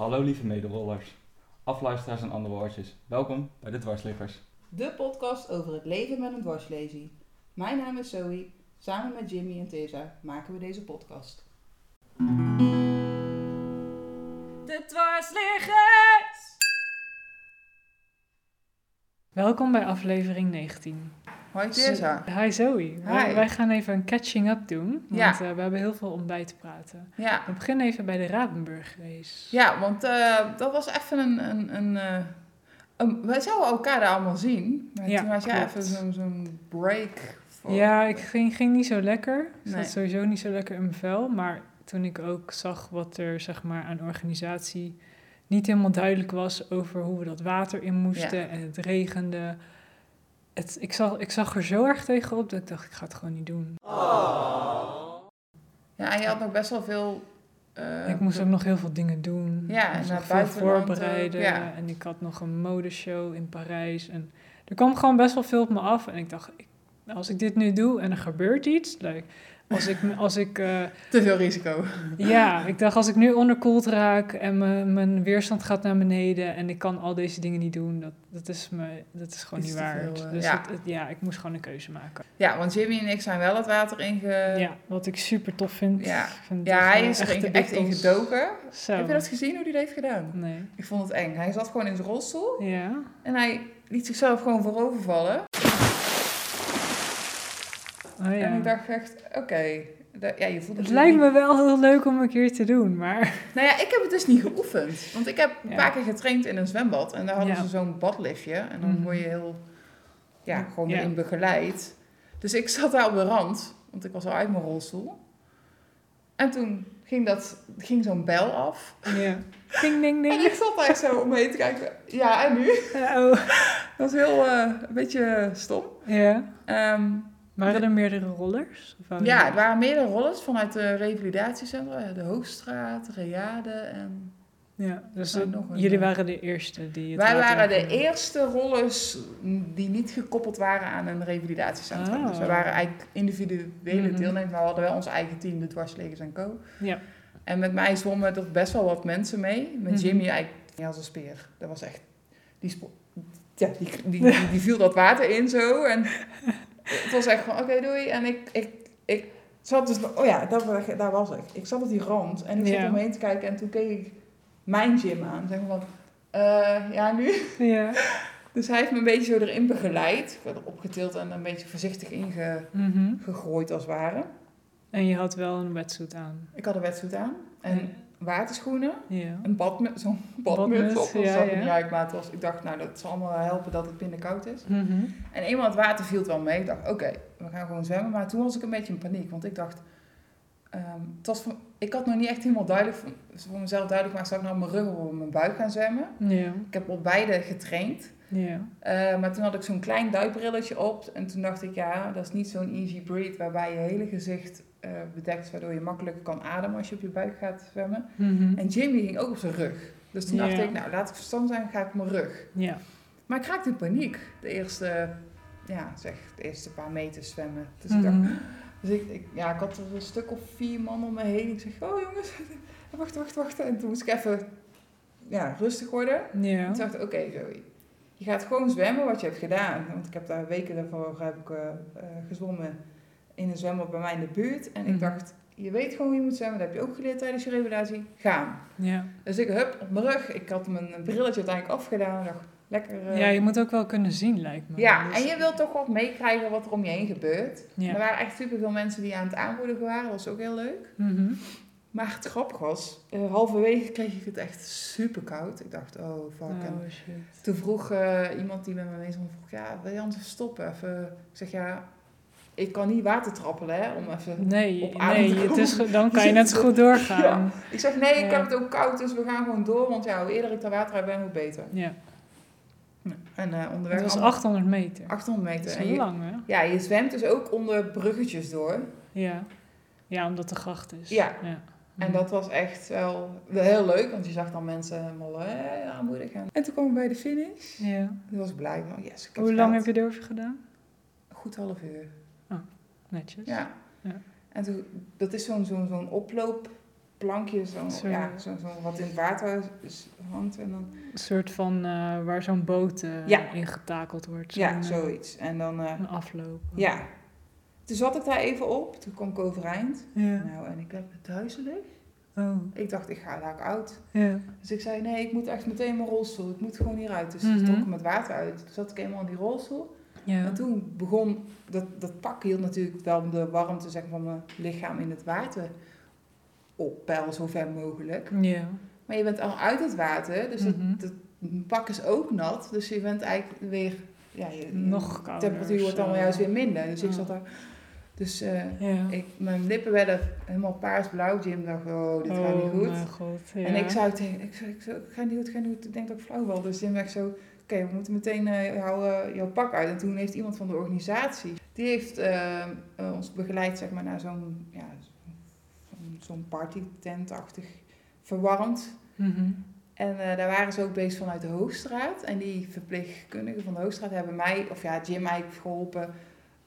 Hallo lieve mederollers, afluisteraars en andere woordjes. Welkom bij de Dwarsliggers. De podcast over het leven met een dwarslesie. Mijn naam is Zoe. Samen met Jimmy en Tessa maken we deze podcast. De dwarsliggers! Welkom bij aflevering 19. Hoi Tessa. Hi Zoe. Wij, Hi. wij gaan even een catching up doen, want Ja. eh, we hebben heel veel om bij te praten. Ja, We beginnen even bij de Rabenburg race. ja want eh, dat was even een... een, een, eh, een- wij zouden elkaar daar allemaal zien. Maar Ja, toen had jij even zo'n zo'n break. voor- Ja, ik ging, ging niet zo lekker. Ik Nee. zat sowieso niet zo lekker in mijn vel. Maar toen ik ook zag wat er zeg maar, aan organisatie niet helemaal duidelijk was over hoe we dat water in moesten Ja. en het regende. Het, ik, zag, ik zag er zo erg tegenop dat ik dacht, ik ga het gewoon niet doen. Ja, en je had nog best wel veel... eh, ik moest ook nog heel veel dingen doen. Ja, ik en moest naar nog veel voorbereiden. ja. En ik had nog een modeshow in Parijs. En er kwam gewoon best wel veel op me af. En ik dacht, ik, als ik dit nu doe en er gebeurt iets... Like, als ik, als ik eh, Te veel risico. ja, ik dacht als ik nu onderkoeld raak en mijn, mijn weerstand gaat naar beneden en ik kan al deze dingen niet doen, dat, dat, is, me, dat is gewoon niet waard. veel, eh, dus ja. het- het- ja, ik moest gewoon een keuze maken. Ja, want Jimmy en ik zijn wel het water inge... ja, wat ik super tof vind. Ja. Vind Ja, hij is er echt in- echt gedoken. Zo. Heb je dat gezien hoe hij dat heeft gedaan? Nee. Ik vond het eng. Hij zat gewoon in zijn rolstoel Ja. en hij liet zichzelf gewoon voorover vallen. Oh, ja. En ik dacht echt, oké. Ja, je voelt het lijkt niet- me wel heel leuk om een keer te doen, maar... Nou ja, ik heb het dus niet geoefend. Want ik heb een paar keer getraind in een zwembad. En daar hadden ze zo'n badliftje. En dan Mhm. word je heel, ja, gewoon erin begeleid. Dus ik zat daar op de rand. Want ik was al uit mijn rolstoel. En toen ging, dat, ging zo'n bel af. Ja. Ding, ding, En ding. ik zat daar zo om me heen te kijken. Ja, en nu? Oh. Dat was heel, eh, een beetje stom. Ja. Ehm, Waren er meerdere rollers? Waren ja, er- het waren meerdere rollers vanuit de revalidatiecentrum. De Hoogstraat, Reade en... Ja, dus dat- nog een, jullie eh, waren de eerste die het Wij waren de eerste rollers die niet gekoppeld waren aan een revalidatiecentrum. Oh. Dus we waren eigenlijk individuele Mhm. deelnemers, maar we hadden wel ons eigen team, de dwarslegers en co. Ja. En met mij zwommen er best wel wat mensen mee. Met Mhm. Jimmy eigenlijk ja, als een speer. Dat was echt... Die, ja, die, die, die, die viel dat water in zo. En het was echt van, oké, doei. En ik, ik, ik zat dus... Oh ja, daar, was- daar was ik. Ik zat op die rand en ik zat Ja. om me heen te kijken. En toen keek ik mijn gym aan. Zeg maar van, eh, ja, nu? Ja. Dus hij heeft me een beetje zo erin begeleid. Ik werd opgetild en een beetje voorzichtig Mhm. ingegooid als het ware. En je had wel een wetsuit aan. Ik had een wetsuit aan. En waterschoenen. Ja. Een badmuts, zo'n badmuts op. Dat ja, zag ja. niet uit, maar het was, ik dacht, nou, dat zal allemaal helpen dat het binnen koud is. Mhm. En eenmaal het water viel het wel mee. Ik dacht, oké, we gaan gewoon zwemmen. Maar toen was ik een beetje in paniek, want ik dacht... ehm, het was ik had nog niet echt helemaal duidelijk voor, voor mezelf duidelijk gemaakt... zou ik nou op mijn rug of op mijn buik gaan zwemmen? Ja. Ik heb op beide getraind. Eh, maar toen had ik zo'n klein duikbrilletje op. En toen dacht ik, ja, dat is niet zo'n easy breathe... waarbij je hele gezicht eh, bedekt... waardoor je makkelijker kan ademen als je op je buik gaat zwemmen. Mhm. En Jimmy ging ook op zijn rug. Dus toen dacht ik, nou, laat ik verstand zijn, ga ik op mijn rug. Ja. Maar ik raakte in paniek. De eerste, ja, zeg, de eerste paar meters zwemmen. Dus ik dacht, Mhm. dus ik, ik, ja, ik had er een stuk of vier man om me heen. Ik zeg, oh jongens, wacht, wacht, wacht. En toen moest ik even, ja, rustig worden. Ja. En toen dacht ik, oké Zoe, je gaat gewoon zwemmen wat je hebt gedaan. Want ik heb daar weken daarvoor heb ik, eh, gezwommen in een zwembad bij mij in de buurt. En ik Mhm. dacht, je weet gewoon hoe je moet zwemmen. Dat heb je ook geleerd tijdens je revalidatie. Gaan. Ja. Dus ik, hup, op mijn rug. Ik had mijn brilletje uiteindelijk afgedaan. Dacht, lekker... eh, ja, je moet ook wel kunnen zien, lijkt me. ja, Dus- en je wilt toch wat meekrijgen wat er om je heen gebeurt. Ja. Er waren echt superveel mensen die aan het aanmoedigen waren. Dat was ook heel leuk. Mhm. Maar het grappige was, eh, halverwege kreeg ik het echt super koud. Ik dacht, oh fuck. En Oh, shit. toen vroeg eh, iemand die met me mee stond, vroeg, ja, wil je anders stoppen? Even, ik zeg, ja, ik kan niet water trappelen, hè, om even... Nee, op adem nee te het is, dan kan je net zo goed doorgaan. Ik zeg, nee, ik Ja. heb het ook koud, dus we gaan gewoon door. Want ja, hoe eerder ik daar water uit ben, hoe beter. Ja. En eh, onderweg... Het was allemaal 800 meter. 800 Dat meter. is lang, hè? ja, je zwemt dus ook onder bruggetjes door. Ja. Ja, omdat de gracht is. Ja. ja. En dat was echt wel, wel heel leuk, want je zag dan mensen helemaal eh, aanmoedig. En, en toen kwam ik bij de finish. Ja. Toen was ik blij van, yes, ik heb Hoe lang heb je erover gedaan? Goed half uur. Netjes. Ja. Ja. En toen, dat is zo'n zo'n zo'n oploop plankje, zo, Zo. ja, zo, zo wat in het water is- hangt. En dan, Een soort van uh, waar zo'n boot uh, Ja. ingetakeld wordt. ja, Zo'n, zoiets. En dan, uh, Een afloop. ja. Toen zat ik daar even op, toen kwam ik overeind. Ja. Nou, en ik werd duizelig. Oh. Ik dacht, ik ga daar oud. Ja. Dus ik zei, nee, ik moet echt meteen in mijn rolstoel. Ik moet gewoon hieruit. Dus ik Mhm. trok hem het water uit. Toen zat ik eenmaal in die rolstoel. Ja. En toen begon, dat, dat pak hield natuurlijk wel de warmte zeg, van mijn lichaam in het water op peil, zo ver mogelijk. Ja. Maar je bent al uit het water, dus het, Mhm. het pak is ook nat. Dus je bent eigenlijk weer, ja, je, Nog kouder temperatuur wordt of dan zo. juist weer minder. Dus ik zat daar, dus eh, Ja. ik, mijn lippen werden helemaal paars-blauw. Jim dacht, oh, dit gaat niet Oh, goed. mijn god. Ja. En ik zei tegen ik zei, ik, ga niet goed, ga niet goed. Ik denk dat ik flauw val. Dus Jim zegt zo, oké, we moeten meteen eh, jouw, jouw pak uit. En toen heeft iemand van de organisatie, die heeft eh, eh, ons begeleid zeg maar, naar zo'n ja, zo'n- zo'n partytentachtig verwarmd. Mhm. En daar waren ze ook bezig vanuit de Hoogstraat. En die verpleegkundigen van de Hoogstraat hebben mij, of ja, Jim eigenlijk geholpen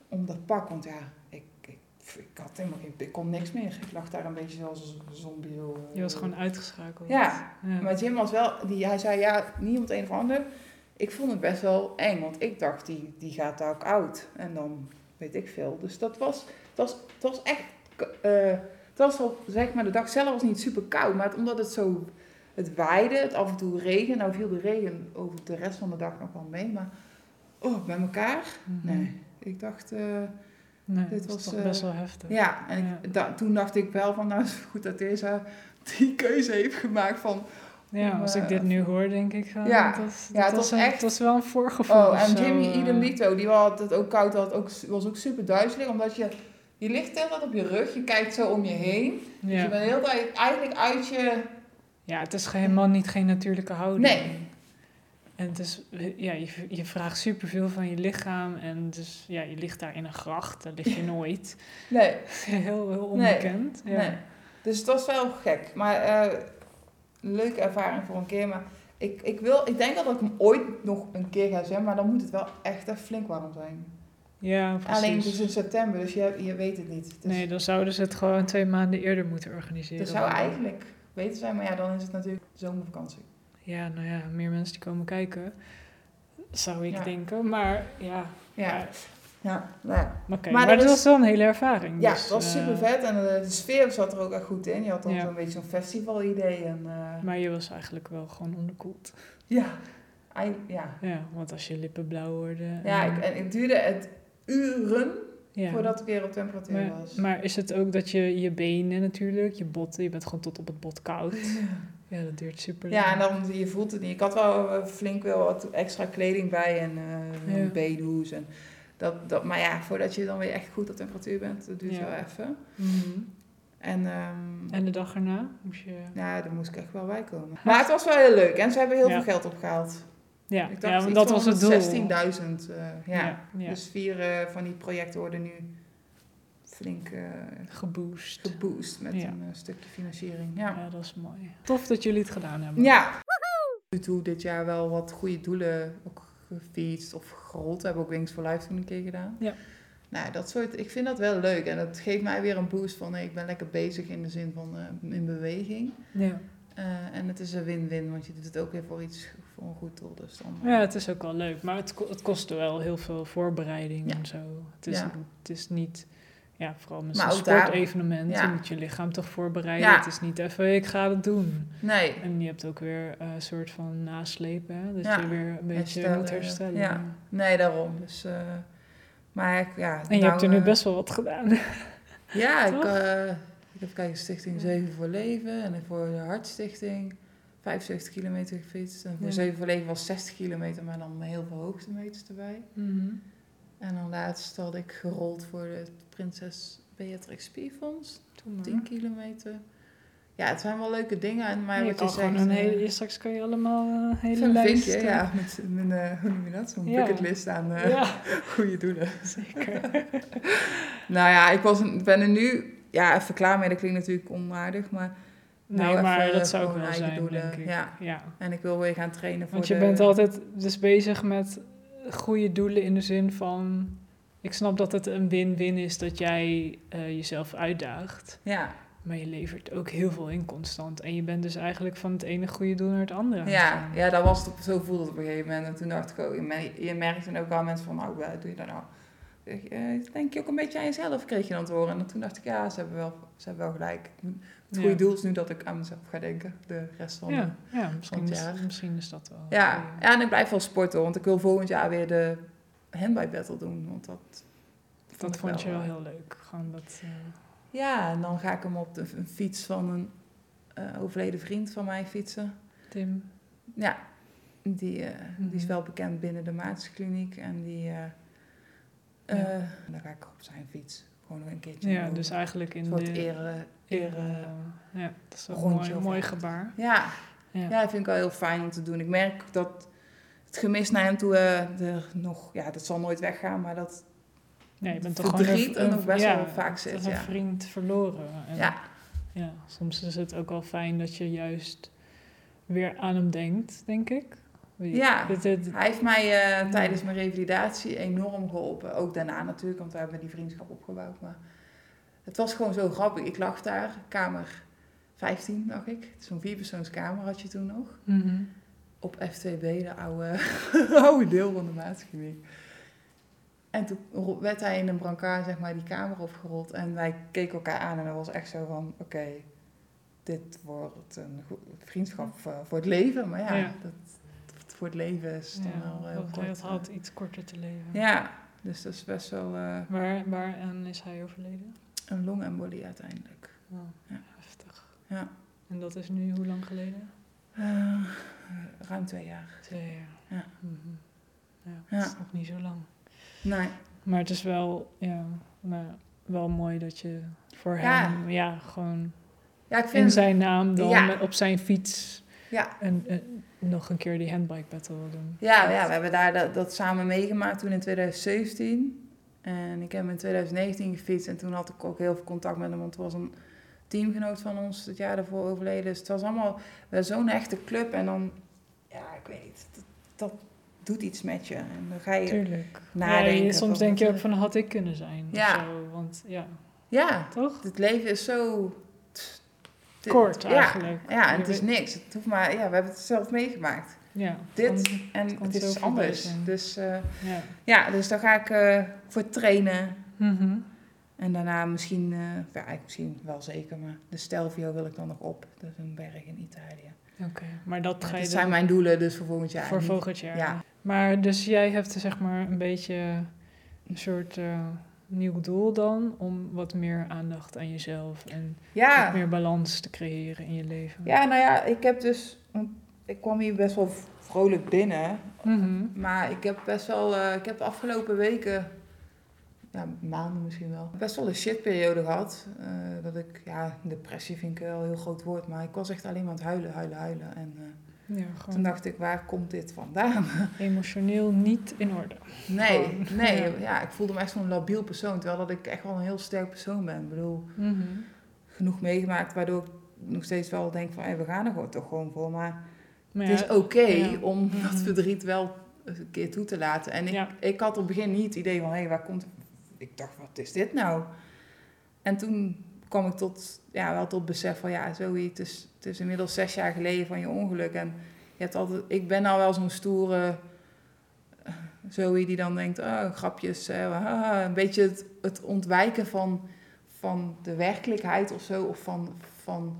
om dat pak. Want ja, ik, ik, ik had helemaal geen, ik kon niks meer. Ik lag daar een beetje zoals een zombie. zo, Je was gewoon uitgeschakeld. Ja, Ja. maar Jim was wel, die, hij zei ja, niet om het een of ander. Ik vond het best wel eng, want ik dacht, die, die gaat daar ook oud. En dan weet ik veel. Dus dat was, het was, het was echt, eh, het was al, zeg maar, de dag zelf was niet super koud. Maar het, omdat het zo, het waaide, het af en toe regen. Nou viel de regen over de rest van de dag nog wel mee. Maar, oh, bij elkaar? Mhm. Nee. Ik dacht, eh, Nee, Dit dat was eh, best wel heftig. ja. En Ja. Ik, da- toen dacht ik wel van, nou is het goed dat deze die keuze heeft gemaakt van... Ja, als eh, ik dit nu hoor, denk ik van... Ja. dat Ja, dat het was, echt- het was wel een voorgevoel Oh, en Jimmy eh. Idemito, die had het ook koud, had ook, was ook super duizelig, omdat je, je ligt heel wat op je rug, je kijkt zo om je heen. Dus je bent heel eigenlijk uit je... ja, het is helemaal niet geen natuurlijke houding. Nee. En het is, ja, je, je vraagt superveel van je lichaam. En dus, ja, je ligt daar in een gracht, daar lig je nooit. Nee, heel, heel onbekend. ja. nee. Dus het was wel gek, maar eh, leuke ervaring voor een keer. Maar ik, ik, wil, ik denk dat ik hem ooit nog een keer ga zeggen, maar dan moet het wel echt even flink warm zijn. Ja, precies. Alleen het is in september, dus je, je weet het niet. Dus Nee, dan zouden ze het gewoon twee maanden eerder moeten organiseren. dat zou eigenlijk beter zijn, maar ja, dan is het natuurlijk zomervakantie. Ja, nou ja, meer mensen die komen kijken, zou ik Ja. denken. Maar ja, Ja, ja nou ja. maar oké. Maar Maar, dat was wel een hele ervaring. Ja, dus, het was eh, super vet en eh, de sfeer zat er ook echt goed in. Je had dan Ja. zo'n beetje zo'n festival-idee. En, eh, Maar je was eigenlijk wel gewoon onderkoeld. ja, ja. Ja, want als je lippen blauw worden... ja en- ik, en duurde het uren ja. voordat ik weer op temperatuur Maar, was. maar is het ook dat je je benen natuurlijk, je botten, je bent gewoon tot op het bot koud. Ja, dat duurt super lang. Ja, en dan je voelt het niet. Ik had wel flink wel wat extra kleding bij en Ja. een bedehoes. En dat, dat, maar ja, voordat je dan weer echt goed op temperatuur bent, dat duurt Ja. wel even. Mhm. En, ehm, En de dag erna moest je... ja, daar moest ik echt wel bij komen. Maar het was wel heel leuk en ze hebben heel Ja. veel geld opgehaald. Ja, Ik dacht ja want dat was het doel. 16.000. eh, ja. Dus vier eh, van die projecten worden nu flink eh, geboost. geboost met een stukje financiering. Ja. Ja. dat is mooi. Tof dat jullie het gedaan hebben. Ja. Nu toe dit jaar wel wat goede doelen ook gefietst of gerold. We hebben ook Wings for Life toen een keer gedaan. Ja. Nou, dat soort, ik vind dat wel leuk. En dat geeft mij weer een boost van, hey, ik ben lekker bezig in de zin van eh, in beweging. Ja. Eh, en het is een win-win, want je doet het ook weer voor iets, voor een goed doel. Dus dan, ja, het is ook wel leuk. Maar het, het kostte wel heel veel voorbereiding Ja. en zo. Het is, Ja. het is niet... Ja, vooral met zo'n ook daar- sportevenement. ja. Je moet je lichaam toch voorbereiden. Ja. Het is niet even, ik ga het doen. Nee, En je hebt ook weer eh, een soort van naslepen. Hè? Dat Ja, je weer een beetje herstellen, moet herstellen. ja. nee, daarom. Dus, eh, maar ik- ja, En je nou, hebt er nu best wel wat gedaan. Ja, ik, eh, ik heb kijken Stichting 7 voor Leven en voor de Hartstichting 75 kilometer gefietst. En voor Ja. 7 voor Leven was 60 kilometer, maar dan heel veel hoogtemeters erbij. Mhm. En dan laatst had ik gerold voor het Prinses Beatrix Spierfonds, Doe maar. 10 kilometer. Ja, het zijn wel leuke dingen. En maar je wat je zegt... gewoon een eh, hele, straks kan je allemaal een hele Zo'n lijst... vinkje, eh, ja, met mijn, eh, hoe noem je dat? Zo'n Ja. bucketlist aan eh, ja, goede doelen. zeker. Nou ja, ik was een, ben er nu ja, even klaar mee. Dat klinkt natuurlijk onaardig, maar... Nee, nou maar even dat zou ook wel zijn, doelen, denk ik. Ja, ja. en ik wil weer gaan trainen voor Want je de... bent altijd dus bezig met goede doelen in de zin van... Ik snap dat het een win-win is dat jij eh, jezelf uitdaagt. Ja, Maar je levert ook heel veel in constant. En je bent dus eigenlijk van het ene goede doel naar het andere Ja, ja, dat was het, zo voelde het op een gegeven moment. En toen dacht ik ook, je, mer- je merkt dan ook wel mensen van, nou, doe je dat nou? Eh, Denk je ook een beetje aan jezelf, kreeg je dan te horen. En toen dacht ik, ja, ze hebben wel, ze hebben wel gelijk. Het goede Ja. doel is nu dat ik aan mezelf ga denken, de rest van Ja, ja misschien, het is, jaar. misschien is dat wel. Ja, goeie. ja, en ik blijf wel sporten, want ik wil volgend jaar weer de handbike battle doen. Want dat, dat ik vond je wel eh, heel leuk. Gewoon dat, eh, Ja, en dan ga ik hem op de een fiets van een overleden vriend van mij fietsen. Tim. Ja, die, die is Mhm. wel bekend binnen de Maartenskliniek. En die, eh, Ja. eh, dan ga ik op zijn fiets gewoon nog een keertje. Ja, dus eigenlijk in een de ere, ere- ere- ja, dat is wel een mooi, mooi gebaar. Ja, Ja. ja, dat vind ik wel heel fijn om te doen. Ik merk dat het gemis naar hem toe eh, er nog, ja, dat zal nooit weggaan, maar dat, Ja, je bent toch gewoon er nog best ja, wel vaak zit. een Ja. vriend verloren. En ja, ja, soms is het ook wel fijn dat je juist weer aan hem denkt, denk ik. Ja. Hij heeft mij eh, tijdens mijn revalidatie enorm geholpen. Ook daarna natuurlijk, want we hebben die vriendschap opgebouwd. Maar het was gewoon zo grappig. Ik lag daar, kamer 15 lag ik. Zo'n vierpersoonskamer had je toen nog. Mhm. op F2B, de oude, oude deel van de maatschappij. En toen werd hij in een brancard, zeg maar, die kamer opgerold. En wij keken elkaar aan en dat was echt zo van, oké, dit wordt een vriendschap voor, voor het leven. Maar ja, Ja. Dat, voor het leven is dan Ja, wel heel want kort. hij had, eh. iets korter te leven. Ja, dus dat is best wel eh, Waar, waaraan is hij overleden? een longembolie uiteindelijk. Oh, Ja. Heftig. Ja. En dat is nu hoe lang geleden? Eh, ruim twee jaar. Twee jaar. Ja. Mhm. ja, Ja. dat is nog niet zo lang. Nee, Maar het is wel, ja, nou, wel mooi dat je voor hem, ja, gewoon ja, ik in vind... zijn naam dan Ja. op zijn fiets Ja, en, en nog een keer die handbike battle wil doen. Ja, ja, we hebben daar dat, dat samen meegemaakt toen in 2017. En ik heb hem in 2019 gefietst en toen had ik ook heel veel contact met hem, want het was een teamgenoot van ons het jaar daarvoor overleden. Dus het was allemaal zo'n echte club en dan, ja, ik weet niet, dat, dat doet iets met je. En dan ga je, Tuurlijk. nadenken Ja, je- soms denk je ook van, had ik kunnen zijn? of Ja. zo, want ja, ja, toch? het leven is zo... dit- Kort eigenlijk. Ja, en het is niks. Het hoeft maar, ja, we hebben het zelf meegemaakt. Ja, Dit en het zo is anders. Dus eh, ja. ja, dus daar ga ik eh, voor trainen. Mhm. En daarna misschien, eh, ja, eigenlijk misschien wel zeker, maar de Stelvio wil ik dan nog op. Dat is een berg in Italië. Oké, maar dat ga je dit dan zijn mijn doelen dus voor volgend jaar. voor volgend jaar. Ja. Maar dus jij hebt zeg maar een beetje een soort nieuw doel dan om wat meer aandacht aan jezelf en wat meer balans te creëren in je leven. ja, nou ja, ik heb dus, ik kwam hier best wel vrolijk binnen. Mhm. Maar ik heb best wel, eh, ik heb de afgelopen weken, ja, maanden misschien wel, best wel een shitperiode gehad. Eh, dat ik, ja, depressie vind ik wel een heel groot woord, maar ik was echt alleen maar aan het huilen, huilen, huilen. En eh, Ja, toen dacht ik, waar komt dit vandaan? emotioneel niet in orde. Nee, Gewoon, nee, ja. ja. ik voelde me echt zo'n labiel persoon, terwijl dat ik echt wel een heel sterk persoon ben. Ik bedoel, Mhm. genoeg meegemaakt waardoor ik nog steeds wel denk van, hey, we gaan er gewoon toch gewoon voor. Maar Maar het is oké om dat Mhm. verdriet wel een keer toe te laten. En ik, ik had op het begin niet het idee van, hé, hey, waar komt... Ik dacht, wat is dit nou? En toen kwam ik tot, ja, wel tot besef van, ja, Zoe, het is, het is inmiddels zes jaar geleden van je ongeluk. En je hebt altijd, ik ben nou wel zo'n stoere eh, Zoe die dan denkt, oh, grapjes, eh, een beetje het, het ontwijken van, van de werkelijkheid of zo, of van, van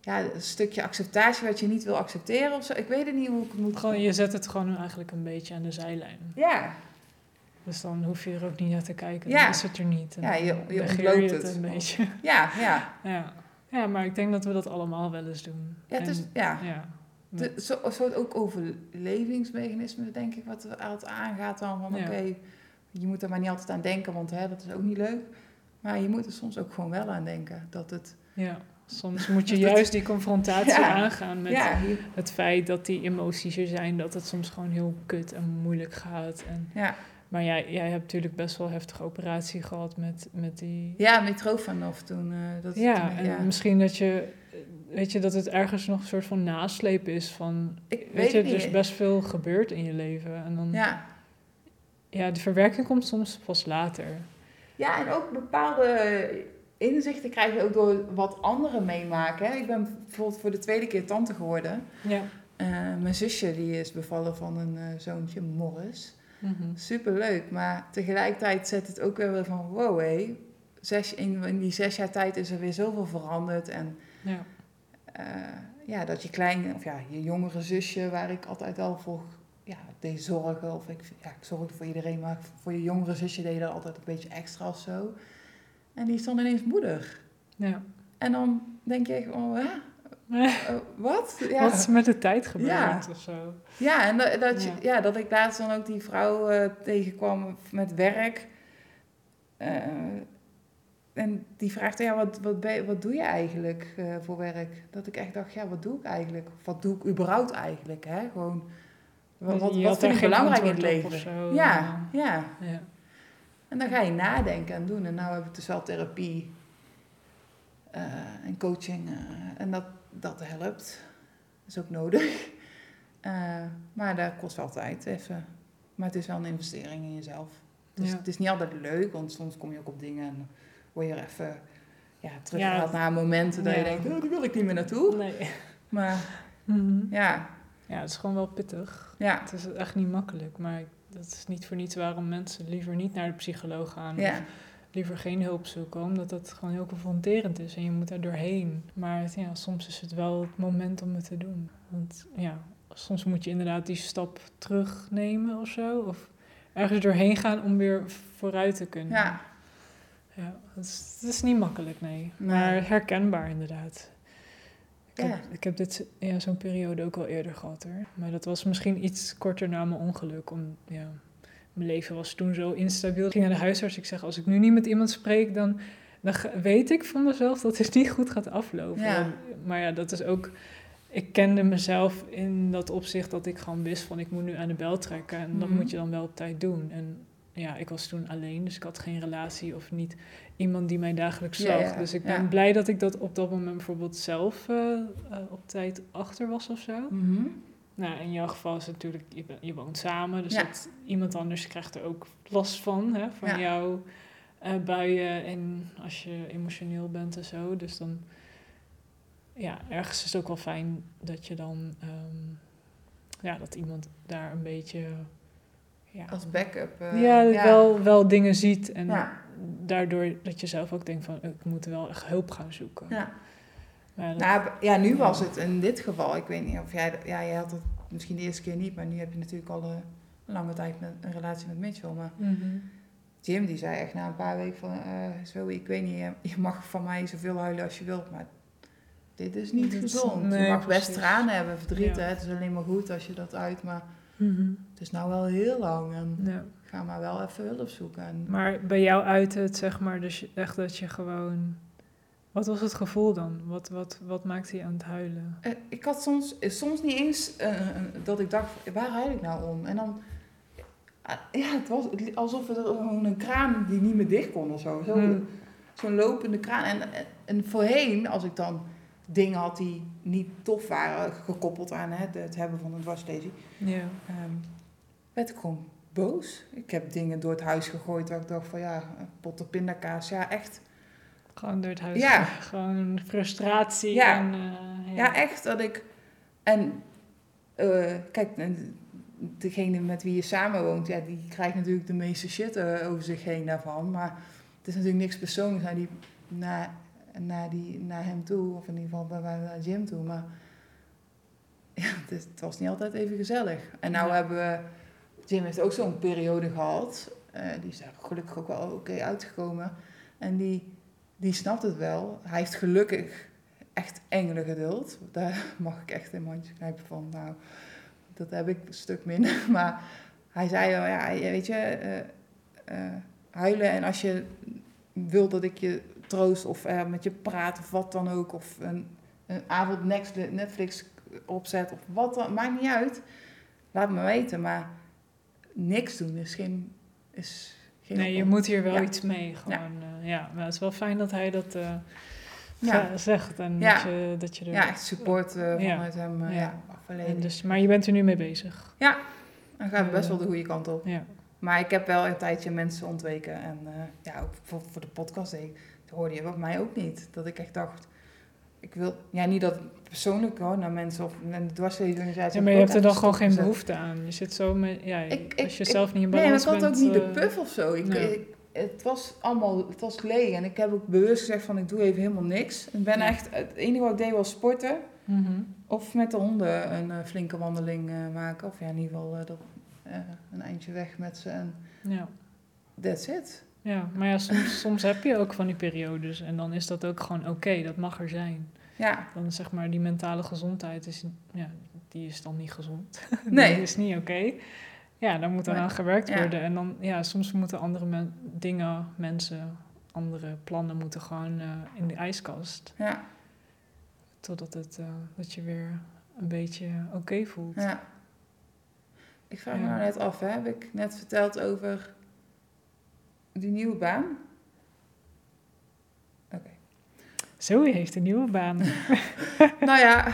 ja, een stukje acceptatie wat je niet wil accepteren of zo. Ik weet het niet hoe ik het moet gewoon, je zet het gewoon eigenlijk een beetje aan de zijlijn. Ja, Dus dan hoef je er ook niet naar te kijken. Ja. Dan is het er niet. En Ja, je- je het. een beetje. ja, ja. Ja. ja, maar ik denk dat we dat allemaal wel eens doen. ja, En- ja. ja. De, zo, een soort ook overlevingsmechanisme, denk ik, wat er altijd aangaat dan. Van Ja. oké, je moet er maar niet altijd aan denken, want hè, dat is ook niet leuk. Maar je moet er soms ook gewoon wel aan denken. Dat het, Ja, soms moet je het- juist die confrontatie Ja. aangaan met ja, je- het feit dat die emoties er zijn, dat het soms gewoon heel kut en moeilijk gaat. En, ja. Maar jij, jij hebt natuurlijk best wel heftige operatie gehad met, met die... ja, Mitrofanov toen. eh dat, Ja, toen, en misschien dat je, weet je, dat het ergens nog een soort van nasleep is van, ik weet, weet je, het er is best veel gebeurd in je leven. En dan, ja. Ja. de verwerking komt soms pas later. ja, en ook bepaalde inzichten krijg je ook door wat anderen meemaken. Ik ben bijvoorbeeld voor de tweede keer tante geworden. Ja. Eh, mijn zusje die is bevallen van een eh, zoontje, Morris. Mhm. Superleuk, maar tegelijkertijd zet het ook weer van wow hé. Zes, in, in die zes jaar tijd is er weer zoveel veranderd. En Ja. eh, ja, dat je kleine, of ja, je jongere zusje, waar ik altijd al voor ja, deed zorgen. Of ik, ja, ik zorgde voor iedereen, maar voor je jongere zusje deed je dat altijd een beetje extra of zo. En die is dan ineens moeder. Ja. En dan denk je oh, hè? Eh, wat? Ja. Wat is met de tijd gebeurd Ja. of zo? Ja, en dat, dat, Ja. ja. dat ik laatst dan ook die vrouw eh, tegenkwam met werk. Eh, en die vraagt, ja, wat, wat, wat doe je eigenlijk voor werk? Dat ik echt dacht, ja, wat doe ik eigenlijk? Of wat doe ik überhaupt eigenlijk? Hè? Gewoon, wat, wat, wat vind ik belangrijk in het leven? zo. Ja, ja. Ja. En dan ga je nadenken en doen. En nou heb ik dus wel therapie en coaching. en dat, dat helpt. Dat is ook nodig. Eh, maar dat kost wel tijd even. Maar het is wel een investering in jezelf. Dus Ja. het is niet altijd leuk, want soms kom je ook op dingen en word je er even ja, terug Ja. naar momenten dat je denkt, oh, daar wil ik niet meer naartoe. Nee. Maar Mhm. ja, Ja, het is gewoon wel pittig. ja, Het is echt niet makkelijk, maar dat is niet voor niets waarom mensen liever niet naar de psycholoog gaan. ja. Of liever geen hulp zoeken, omdat dat gewoon heel confronterend is en je moet daar doorheen. Maar het- ja, soms is het wel het moment om het te doen. Want ja, soms moet je inderdaad die stap terugnemen of zo. Of ergens doorheen gaan om weer vooruit te kunnen. ja. Ja, het is, het is niet makkelijk, nee. Nee. Maar herkenbaar inderdaad. Ik Ja. heb, ik heb dit, ja, zo'n periode ook al eerder gehad hoor. Maar dat was misschien iets korter na mijn ongeluk. Om, ja, mijn leven was toen zo instabiel. Ik ging naar de huisarts. Ik zeg, als ik nu niet met iemand spreek, dan, dan weet ik van mezelf dat het niet goed gaat aflopen. Ja. Maar ja, dat is ook... Ik kende mezelf in dat opzicht dat ik gewoon wist van ik moet nu aan de bel trekken. En dat Mhm. moet je dan wel op tijd doen. En ja, ik was toen alleen, dus ik had geen relatie of niet iemand die mij dagelijks zag. ja, dus ik ben ja. blij dat ik dat op dat moment bijvoorbeeld zelf eh, eh, op tijd achter was of zo. Mhm. Nou, in jouw geval is het natuurlijk, je, je woont samen, dus Ja. dat, iemand anders krijgt er ook last van, hè, van Ja. jouw eh, buien en als je emotioneel bent en zo. Dus dan, ja, ergens is het ook wel fijn dat je dan, ehm, ja, dat iemand daar een beetje, ja, Als backup. eh, ja, Wel, wel dingen ziet en daardoor dat je zelf ook denkt van, ik moet wel echt hulp gaan zoeken. Ja. Dat- Nou, ja, nu was het in dit geval, ik weet niet of jij, ja, jij had het misschien de eerste keer niet, maar nu heb je natuurlijk al een lange tijd met, een relatie met Mitchell. Maar Mhm. Jim die zei echt na een paar weken van, eh zo, ik weet niet, je- mag van mij zoveel huilen als je wilt, maar dit is niet Dit is- gezond. nee, je mag best tranen hebben, verdriet, Ja. hè. het is alleen maar goed als je dat uit, maar Mhm. het is nou wel heel lang en Ja. ga maar wel even hulp zoeken. En, Maar bij jou uit het, zeg maar, dus echt dat je gewoon... Wat was het gevoel dan? Wat, wat, wat maakte je aan het huilen? Eh, ik had soms, eh, soms niet eens eh, dat ik dacht, waar huil ik nou om? En dan, ja, het was het alsof er gewoon een kraan die niet meer dicht kon of zo. zo Hmm. Zo'n lopende kraan. En, en, en voorheen, als ik dan dingen had die niet tof waren, gekoppeld aan hè, de- het hebben van een dwarslesie, Ja. ehm, werd ik gewoon boos. Ik heb dingen door het huis gegooid waar ik dacht van ja, een potten pindakaas, ja echt. Gewoon door het huis. Ja. Gewoon frustratie. Ja. En, eh, Ja, echt dat ik. En eh, kijk, en degene met wie je samenwoont, ja, die krijgt natuurlijk de meeste shit eh, over zich heen daarvan. Maar het is natuurlijk niks persoonlijks naar, die, naar, naar, die, naar hem toe, of in ieder geval bij naar Jim toe. Maar ja, het, is- het was niet altijd even gezellig. En nou Ja. hebben we. Jim heeft ook zo'n periode gehad. eh, die is daar gelukkig ook wel oké uitgekomen. En die, die snapt het wel. Hij heeft gelukkig echt engelen geduld. Daar mag ik echt in mijn handje knijpen van. Nou, dat heb ik een stuk minder. Maar hij zei wel, ja, weet je, eh, eh, huilen en als je wil dat ik je troost of eh, met je praat of wat dan ook. Of een, een avond Netflix opzet of wat dan, maakt niet uit. Laat me weten, maar niks doen is geen... Is geen Nee, je moet hier wel Ja. iets mee. Gewoon, ja. ja, maar het is wel fijn dat hij dat eh, Ja. zegt. En Ja. dat, je, dat je er... Ja, echt support eh, Ja. vanuit hem. eh, Ja. ja. en dus, maar je bent er nu mee bezig. Dan gaat het best wel de goede kant op. Ja. Maar ik heb wel een tijdje mensen ontweken. En eh, ja, ook voor, voor de podcast ik, hoorde je bij mij ook niet. Dat ik echt dacht, ik wil, ja, niet dat persoonlijk hoor, naar mensen of de dwarsleesorganisatie. Ja, maar je hebt er dan gewoon geen behoefte aan. Je zit zo met, ja, Ik- als je ik- zelf niet in Nee, maar balans ik had bent. ook niet de eh, puff of zo. Ik, nee. ik- het was allemaal, het was leeg. En ik heb ook bewust gezegd van, ik doe even helemaal niks. Ik ben Ja. echt, het enige wat ik deed was sporten. mhm. Of met de honden een eh, flinke wandeling eh, maken. Of ja, in ieder geval eh, dat, eh, een eindje weg met ze. En Ja. that's it. ja, maar ja, soms, soms heb je ook van die periodes. En dan is dat ook gewoon oké, dat mag er zijn. Ja, Dan zeg maar, die mentale gezondheid is, ja, die is dan niet gezond. Nee. Die is niet oké. Ja, daar moet dan aan gewerkt Ja. worden. En dan, ja, soms moeten andere men- dingen, mensen, andere plannen moeten gewoon eh, in de ijskast. ja, Totdat het, eh, dat je weer een beetje oké voelt. ja. Ik vraag me nou net af, hè? heb ik net verteld over die nieuwe baan? Oké. Zoe heeft een nieuwe baan. nou ja,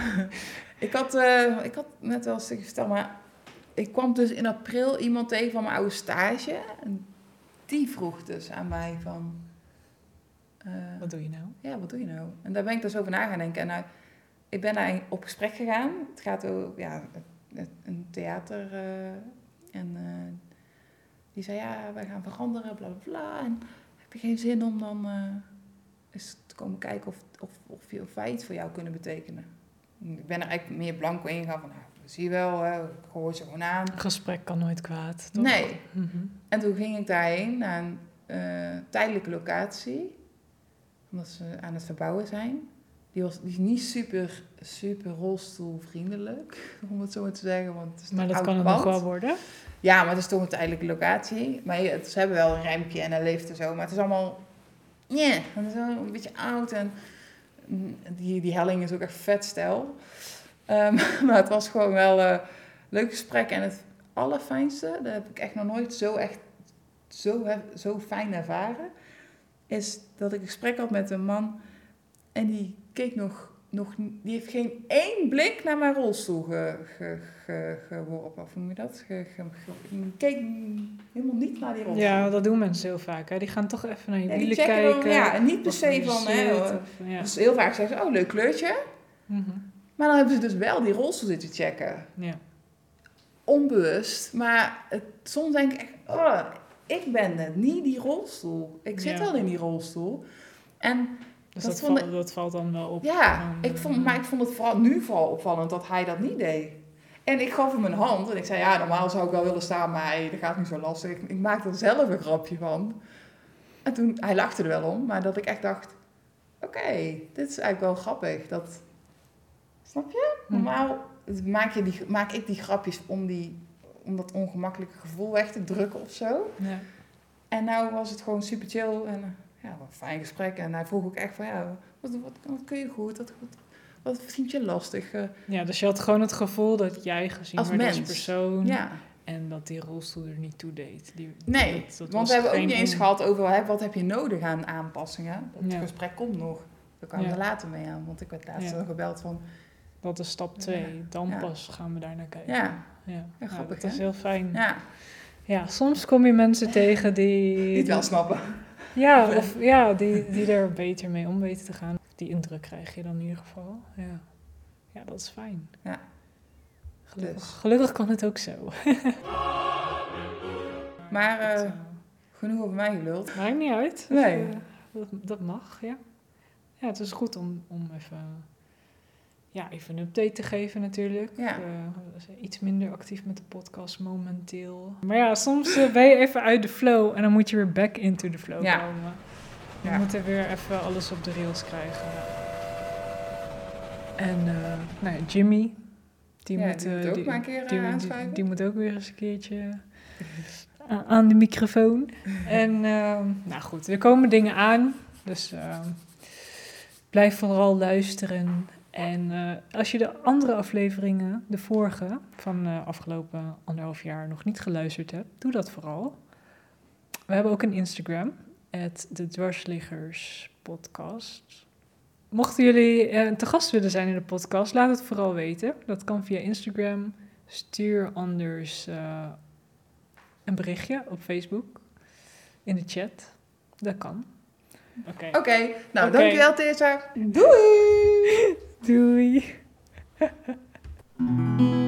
ik had, eh, ik had net wel eens verteld, maar ik kwam dus in april iemand tegen van mijn oude stage. En die vroeg dus aan mij van... eh, Wat doe je nou? ja, wat doe je nou? En daar ben ik dus over na gaan denken. En nou, ik ben daar op gesprek gegaan. Het gaat over ja, een theater. en die zei, ja, wij gaan veranderen, bla bla bla. En heb je geen zin om dan eens te komen kijken of, of, of, je- of wij iets voor jou kunnen betekenen? En Ik ben er eigenlijk meer blanco in gegaan van, nou, zie je wel, hè, ik hoor ze gewoon aan. Een gesprek kan nooit kwaad, toch? Nee. Mhm. En toen ging ik daarheen naar een eh, tijdelijke locatie. Omdat ze aan het verbouwen zijn. Die was die is niet super, super rolstoelvriendelijk, om het zo maar te zeggen. Want het is Maar dat kan het nog wel worden. Ja, maar het is toch een tijdelijke locatie. Maar het, ze hebben wel een ruimpje en een lift en zo. Maar het is allemaal... Ja, het is wel een beetje oud. En die, die helling is ook echt vet stijl. Ehm, maar het was gewoon wel een leuk gesprek. En het allerfijnste, dat heb ik echt nog nooit zo echt zo, zo fijn ervaren... is dat ik een gesprek had met een man... en die keek nog... nog die heeft geen één blik naar mijn rolstoel ge, ge, ge- geworpen. Of noem je dat? Ge, ge, ge- die keek helemaal niet naar die rolstoel. Ja, dat doen mensen heel vaak. Hè. Die gaan toch even naar je Ja, wielen checken dan, kijken. ja, en niet per se van, hè, ja. Dus heel vaak zeggen ze, oh, leuk kleurtje. Mhm. Maar dan hebben ze dus wel die rolstoel zitten checken. ja. Onbewust. Maar het, soms denk ik echt, oh, ik ben het, niet die rolstoel. Ik zit wel in die rolstoel. En Dus Dat dat, vond valt, dat valt dan wel op. ja, ik vond, eh, maar ik vond het vooral nu vooral opvallend dat hij dat niet deed. En ik gaf hem een hand en ik zei, ja, normaal zou ik wel willen staan, maar hey, dat gaat niet zo lastig. Ik, ik maak er zelf een grapje van. En toen, hij lachte er wel om, maar dat ik echt dacht, oké, dit is eigenlijk wel grappig. Dat, snap je? hm. Normaal maak, je die, maak ik die grapjes om, die, om dat ongemakkelijke gevoel weg te drukken of zo. Ja. En nou was het gewoon super chill en eh, ja, wat een fijn gesprek. En hij vroeg ook echt van, ja, wat, wat, wat kun je goed? Wat, wat, wat vind je lastig? Ja, dus je had gewoon het gevoel dat jij gezien Als werd als persoon. ja, En dat die rolstoel er niet toe deed. Die, nee, dat- dat want we hebben ook niet eens gehad over hè, wat heb je nodig aan aanpassingen. Ja. gesprek komt nog. Daar kwamen Ja. we later mee aan, want ik werd laatst Ja. nog gebeld van, Dat is stap 2. Dan pas gaan we daar naar kijken. ja, ja. Grappig, dat is heel fijn. Ja. ja, soms kom je mensen tegen die... het wel snappen. Ja, of, ja die, die er beter mee om weten te gaan. Die indruk krijg je dan in ieder geval. Ja, ja dat is fijn. Ja. Gelukkig, Dus. gelukkig kan het ook zo. Maar eh, eh, genoeg over mij geluld. maakt niet uit. Nee. Eh, dat, dat mag, ja. Ja, het is goed om, om even, ja, even een update te geven natuurlijk. Ja. Zijn iets minder actief met de podcast momenteel. Maar ja, soms eh, ben je even uit de flow en dan moet je weer back into the flow Ja. komen. Je Ja. moet er weer even alles op de rails krijgen. En eh, nou ja, Jimmy, die moet, die moet ook die, maar een keer, die, die- die moet ook weer eens een keertje aan de microfoon. En nou goed, er komen dingen aan. Dus blijf vooral luisteren. En eh, als je de andere afleveringen, de vorige, van de afgelopen anderhalf jaar nog niet geluisterd hebt, doe dat vooral. We hebben ook een Instagram, de Dwarsliggers Podcast. Mochten jullie eh, te gast willen zijn in de podcast, laat het vooral weten. Dat kan via Instagram. Stuur anders eh, een berichtje op Facebook, in de chat. Dat kan. Oké. Oké, nou dankjewel Tessa. Doei! Doei.